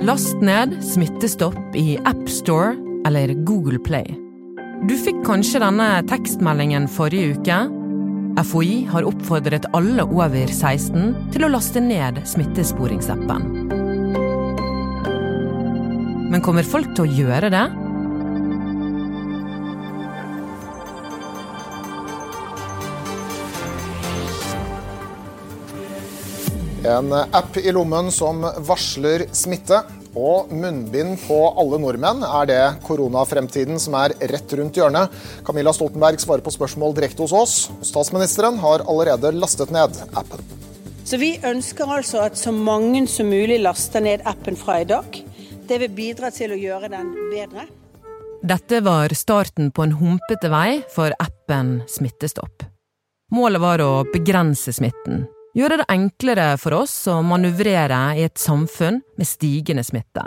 Last ned Smittestopp i AppStore eller Google Play. Du fikk kanskje denne tekstmeldingen forrige uke? FHI har oppfordret alle over 16 til å laste ned smittesporingsappen. Men kommer folk til å gjøre det? En app i lommen som varsler smitte. Og munnbind på alle nordmenn er det koronafremtiden som er rett rundt hjørnet. Camilla Stoltenberg svarer på spørsmål direkte hos oss. Statsministeren har allerede lastet ned appen. Så Vi ønsker altså at så mange som mulig laster ned appen fra i dag. Det vil bidra til å gjøre den bedre. Dette var starten på en humpete vei for appen Smittestopp. Målet var å begrense smitten, gjøre det enklere for oss å manøvrere i et samfunn med stigende smitte.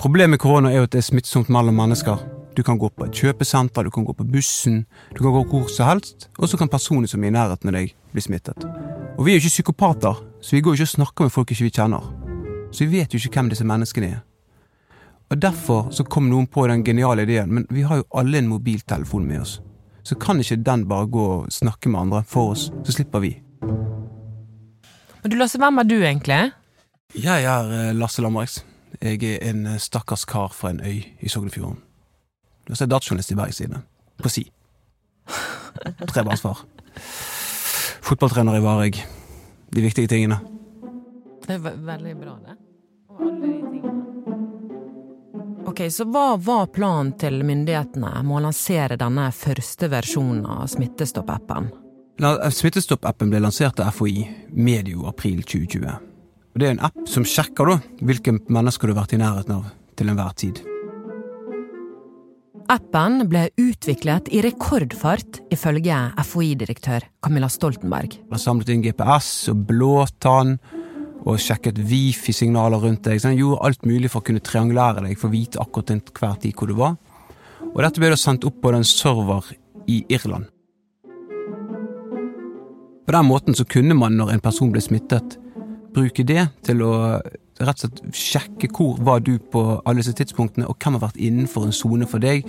Problemet med korona er jo at det er smittsomt mellom mennesker. Du kan gå på et kjøpesenter, du kan gå på bussen, du kan gå hvor som helst, og så kan personer som er i nærheten av deg, bli smittet. Og vi er jo ikke psykopater, så vi går jo ikke og snakker med folk ikke vi kjenner. Så vi vet jo ikke hvem disse menneskene er. Og Derfor så kom noen på den geniale ideen, men vi har jo alle en mobiltelefon med oss. Så kan ikke den bare gå og snakke med andre for oss, så slipper vi. Men du Lasse, hvem er du egentlig? Jeg er eh, Lasse Lammerix. Jeg er en eh, stakkars kar fra en øy i Sognefjorden. Og så er jeg datajournalist i Bergenstidene. På si. Trebarnsfar. Fotballtrener i Vareg. De viktige tingene. Det er veldig bra, det. Og alle de tingene. Ok, Så hva var planen til myndighetene med å lansere denne første versjonen av Smittestopp-appen? La- Smittestopp-appen ble lansert av FHI medio april 2020. Og Det er en app som sjekker da hvilke mennesker du har vært i nærheten av til enhver tid. Appen ble utviklet i rekordfart, ifølge FHI-direktør Camilla Stoltenberg. Den har samlet inn GPS og blåtann og sjekket wifi-signaler rundt deg. Så han gjorde alt mulig for å kunne triangulere deg for å vite akkurat til hver tid hvor du var. Og dette ble da sendt opp på en server i Irland. På den måten så kunne man, når en person ble smittet, bruke det til å rett og slett sjekke hvor var du på alle disse tidspunktene, og hvem har vært innenfor en sone for deg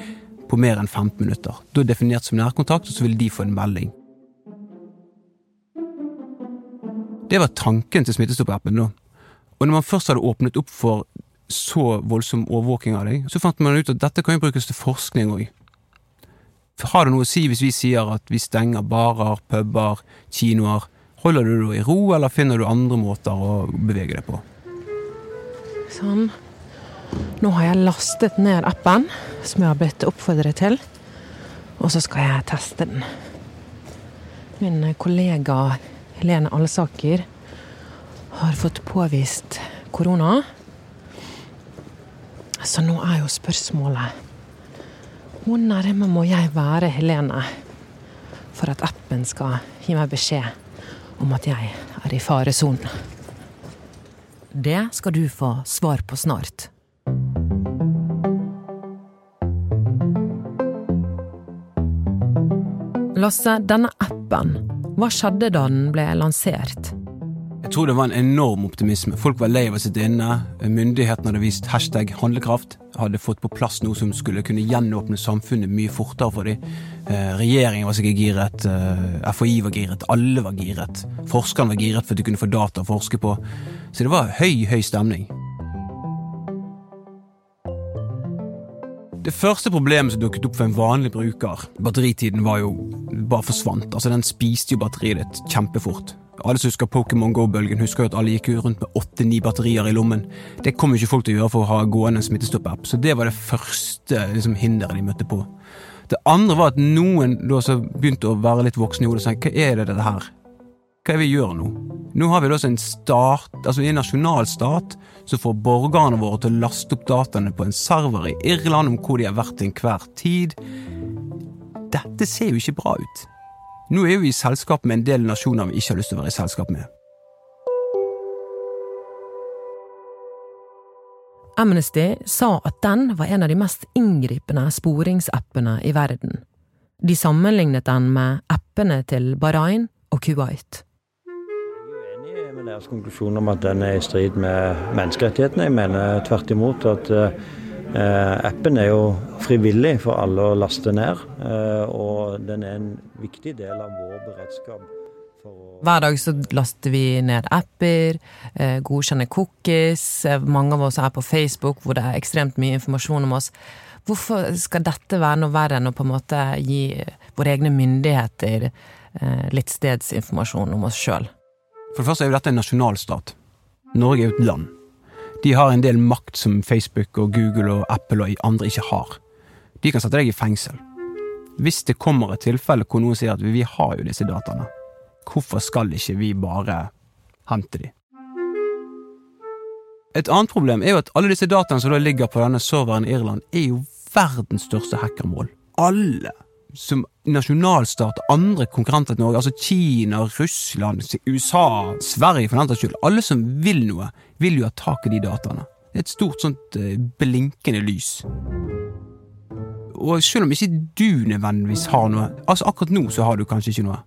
på mer enn 15 minutter. Da er definert som nærkontakt, og så vil de få en melding. Det var tanken til Smittestopp-appen da. Og når man først hadde åpnet opp for så voldsom overvåking av deg, så fant man ut at dette kan jo brukes til forskning òg. Har det noe å si hvis vi sier at vi stenger barer, puber, kinoer? Holder du det i ro, eller finner du andre måter å bevege deg på? Sånn. Nå har jeg lastet ned appen, som jeg har blitt oppfordret til. Og så skal jeg teste den. Min kollega Helene Alsaker har fått påvist korona. Så nå er jo spørsmålet Hvor nærme må jeg være Helene for at appen skal gi meg beskjed om at jeg er i faresonen? Det skal du få svar på snart. Lasse, denne appen, hva skjedde da den ble lansert? Jeg tror det var en enorm optimisme. Folk var lei av å sitte inne. Myndighetene hadde vist hashtag handlekraft. Hadde fått på plass noe som skulle kunne gjenåpne samfunnet mye fortere for dem. Eh, regjeringen var sikkert giret, eh, FHI var giret, alle var giret. Forskerne var giret for at de kunne få data å forske på. Så det var høy, høy stemning. Det første problemet som dukket opp for en vanlig bruker, batteritiden var jo bare forsvant. Altså Den spiste jo batteriet ditt kjempefort. Alle som husker Pokémon Go-bølgen, husker jo at alle gikk rundt med åtte-ni batterier i lommen. Det kommer jo ikke folk til å gjøre for å ha gående en smittestopp-app, så det var det første liksom, hinderet de møtte på. Det andre var at noen da begynte å være litt voksne i hodet og sa hva er det dette her? Hva er vi gjør nå? Nå har vi da en stat, altså en nasjonalstat som får borgerne våre til å laste opp dataene på en server i Irland om hvor de har vært til enhver tid. Dette ser jo ikke bra ut. Nå er vi i selskap med en del nasjoner vi ikke har lyst til å være i selskap med. Amnesty sa at den var en av de mest inngripende sporingsappene i verden. De sammenlignet den med appene til Bahrain og Kuwait. Er uenig med deres konklusjon om at den er i strid med menneskerettighetene. Jeg mener tvert imot at eh, appen er jo frivillig for alle å laste ned. Eh, og den er en viktig del av vår beredskap. Hver dag så laster vi ned apper, eh, godkjenner cookies. Eh, mange av oss er på Facebook hvor det er ekstremt mye informasjon om oss. Hvorfor skal dette være noe verre enn å på en måte gi våre egne myndigheter eh, litt stedsinformasjon om oss sjøl? For det første er jo dette en nasjonalstat. Norge er jo et land. De har en del makt som Facebook og Google og Apple og andre ikke har. De kan sette deg i fengsel. Hvis det kommer et tilfelle hvor noen sier at vi har jo disse dataene, hvorfor skal ikke vi bare hente de? Et annet problem er jo at alle disse dataene som da ligger på denne serveren i Irland, er jo verdens største hackermål. Alle som nasjonalstat, andre konkurrenter til Norge, altså Kina, Russland, USA, Sverige for den saks skyld, alle som vil noe, vil jo ha tak i de dataene. Det er et stort sånt eh, blinkende lys. Og selv om ikke du nødvendigvis har noe, altså akkurat nå så har du kanskje ikke noe,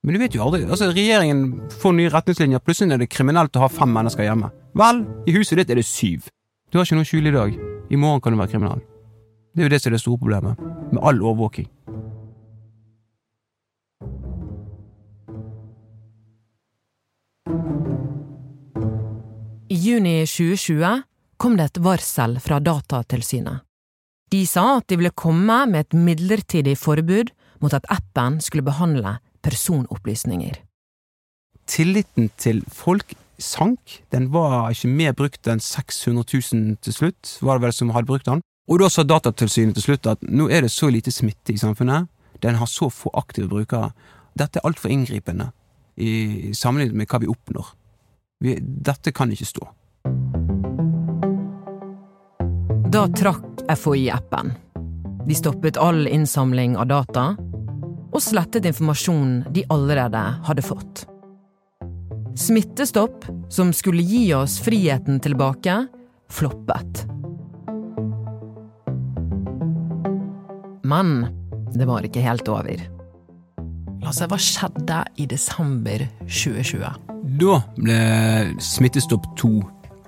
men du vet jo aldri. altså Regjeringen får nye retningslinjer, plutselig er det kriminelt å ha fem mennesker hjemme. Vel, i huset ditt er det syv. Du har ikke noe skjul i dag. I morgen kan du være kriminell. Det er jo det som er det store problemet med all overvåking. I juni 2020 kom det et varsel fra Datatilsynet. De sa at de ville komme med et midlertidig forbud mot at appen skulle behandle personopplysninger. Tilliten til folk sank. Den var ikke mer brukt enn 600 000 til slutt, var det vel som hadde brukt den. Og da sa Datatilsynet til slutt at nå er det så lite smitte i samfunnet, den har så få aktive brukere. Dette er altfor inngripende i sammenlignet med hva vi oppnår. Vi, dette kan ikke stå. Da trakk FHI appen. De stoppet all innsamling av data, og slettet informasjonen de allerede hadde fått. Smittestopp, som skulle gi oss friheten tilbake, floppet. Men det var ikke helt over. La oss se, hva skjedde i desember 2020? Da ble Smittestopp 2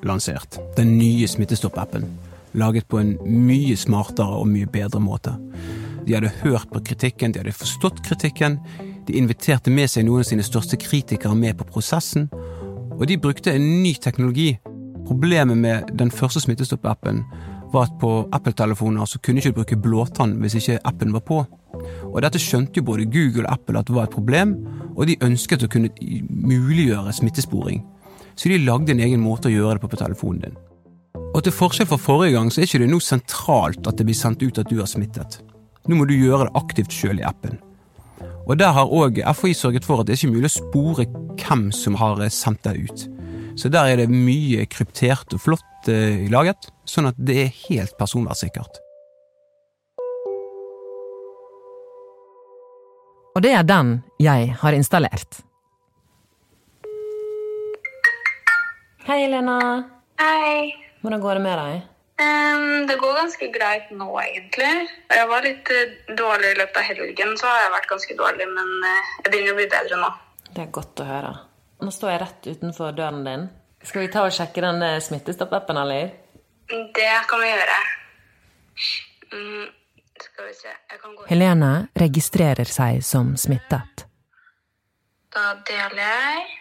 lansert. Den nye Smittestopp-appen. Laget på en mye smartere og mye bedre måte. De hadde hørt på kritikken, de hadde forstått kritikken. De inviterte med seg noen av sine største kritikere med på prosessen. Og de brukte en ny teknologi. Problemet med den første Smittestopp-appen var at på Apple-telefoner så kunne ikke du bruke blåtann hvis ikke appen var på. Og dette skjønte jo både Google og Apple at det var et problem, og de ønsket å kunne muliggjøre smittesporing. Så de lagde en egen måte å gjøre det på på telefonen din. Og til forskjell fra forrige gang så er ikke det noe sentralt at det blir sendt ut at du har smittet. Nå må du gjøre det aktivt sjøl i appen. Og der har òg FHI sørget for at det er ikke mulig å spore hvem som har sendt deg ut. Så der er det mye kryptert og flott eh, laget, sånn at det er helt personvernsikkert. Og det er den jeg har installert. Hei, Lena. Hei. Hvordan går det med deg? Um, det går ganske greit nå, egentlig. Jeg var litt uh, dårlig i løpet av helgen, så har jeg vært ganske dårlig, men uh, jeg begynner å bli bedre nå. Det er godt å høre. Nå står jeg rett utenfor døren din. Skal vi ta og sjekke den eh, Smittestopp-appen, eller? Det kan vi gjøre. Mm, Helene registrerer seg som smittet. Da deler jeg.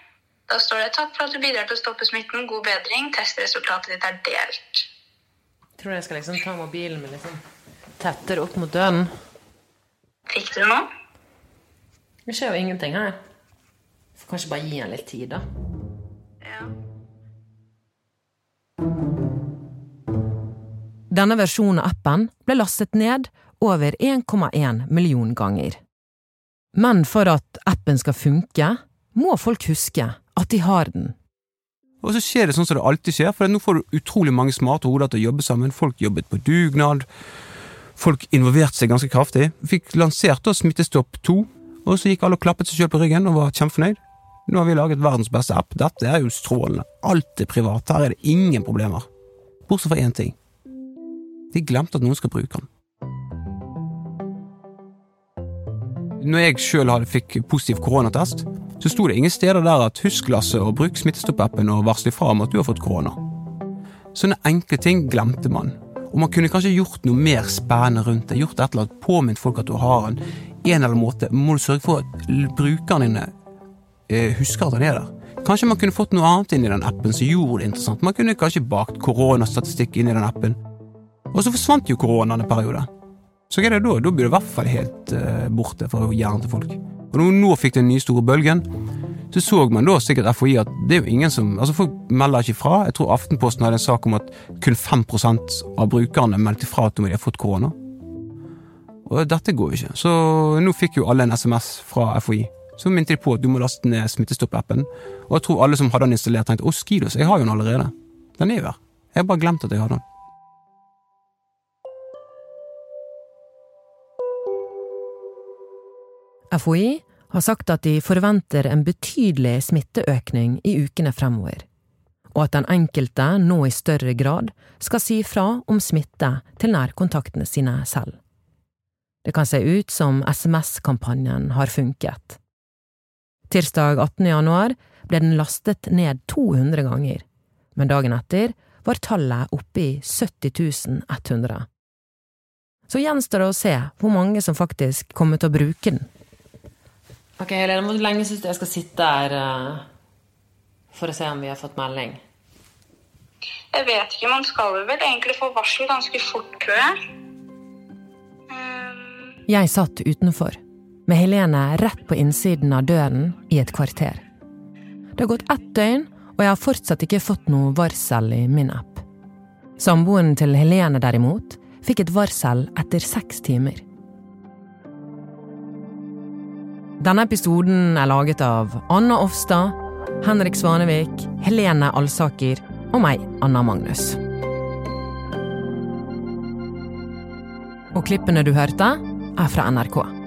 Da står det 'Takk for at du bidrar til å stoppe smitten. God bedring. Testresultatet ditt er delt'. Jeg tror jeg skal liksom ta mobilen min liksom tettere opp mot døren. Fikk du noe? Det skjer jo ingenting her. Får kanskje bare gi han litt tid, da. Ja. Denne versjonen av appen ble lastet ned over 1,1 million ganger. Men for at appen skal funke, må folk huske at de har den. Og så skjer det sånn som det alltid skjer, for nå får du utrolig mange smarte hoder til å jobbe sammen. Folk jobbet på dugnad. Folk involverte seg ganske kraftig. Fikk lansert da Smittestopp 2, og så gikk alle og klappet seg sjøl på ryggen og var kjempefornøyd. Nå har vi laget verdens beste app. Dette er jo strålende. Alt er privat. Her er det ingen problemer. Bortsett fra én ting. De glemte at noen skal bruke den. Når jeg sjøl fikk positiv koronatest, så sto det ingen steder der at husk Lasse å bruke Smittestopp-appen og varsle ifra om at du har fått korona. Sånne enkle ting glemte man. Og man kunne kanskje gjort noe mer spennende rundt det. Gjort et eller annet, Påminnet folk at du har en. En eller annen måte må du sørge for at brukerne dine eh, husker at den er der. Kanskje man kunne fått noe annet inn i den appen som gjorde det interessant. Man kunne kanskje bakt koronastatistikk inn i den appen. Og så forsvant jo koronaen en periode. Så hva er det da? Da blir det i hvert fall helt uh, borte fra hjernen til folk. Og når nå fikk den nye store bølgen, så så man da sikkert FHI at det er jo ingen som Altså folk melder ikke fra. Jeg tror Aftenposten hadde en sak om at kun 5% av brukerne meldte fra at de hadde fått korona. Og dette går jo ikke. Så nå fikk jo alle en SMS fra FHI. Så minte de på at du må laste ned Smittestopp-appen. Og jeg tror alle som hadde den installert, tenkte å, Skidos, jeg har jo den allerede. Den er jo her. Jeg har bare glemt at jeg hadde den. FHI har sagt at de forventer en betydelig smitteøkning i ukene fremover, og at den enkelte nå i større grad skal si fra om smitte til nærkontaktene sine selv. Det kan se ut som SMS-kampanjen har funket. Tirsdag 18. januar ble den lastet ned 200 ganger, men dagen etter var tallet oppe i 70 100. Så gjenstår det å se hvor mange som faktisk kommer til å bruke den. Ok, Helene, hvor lenge syns du jeg skal sitte her uh, for å se om vi har fått melding? Jeg vet ikke. Man skal vel egentlig få varsel ganske fort, tror jeg. Um... Jeg satt utenfor, med Helene rett på innsiden av døren i et kvarter. Det har gått ett døgn, og jeg har fortsatt ikke fått noe varsel i min app. Samboeren til Helene, derimot, fikk et varsel etter seks timer. Denne episoden er laget av Anna Offstad, Henrik Svanevik, Helene Alsaker og meg, Anna Magnus. Og klippene du hørte, er fra NRK.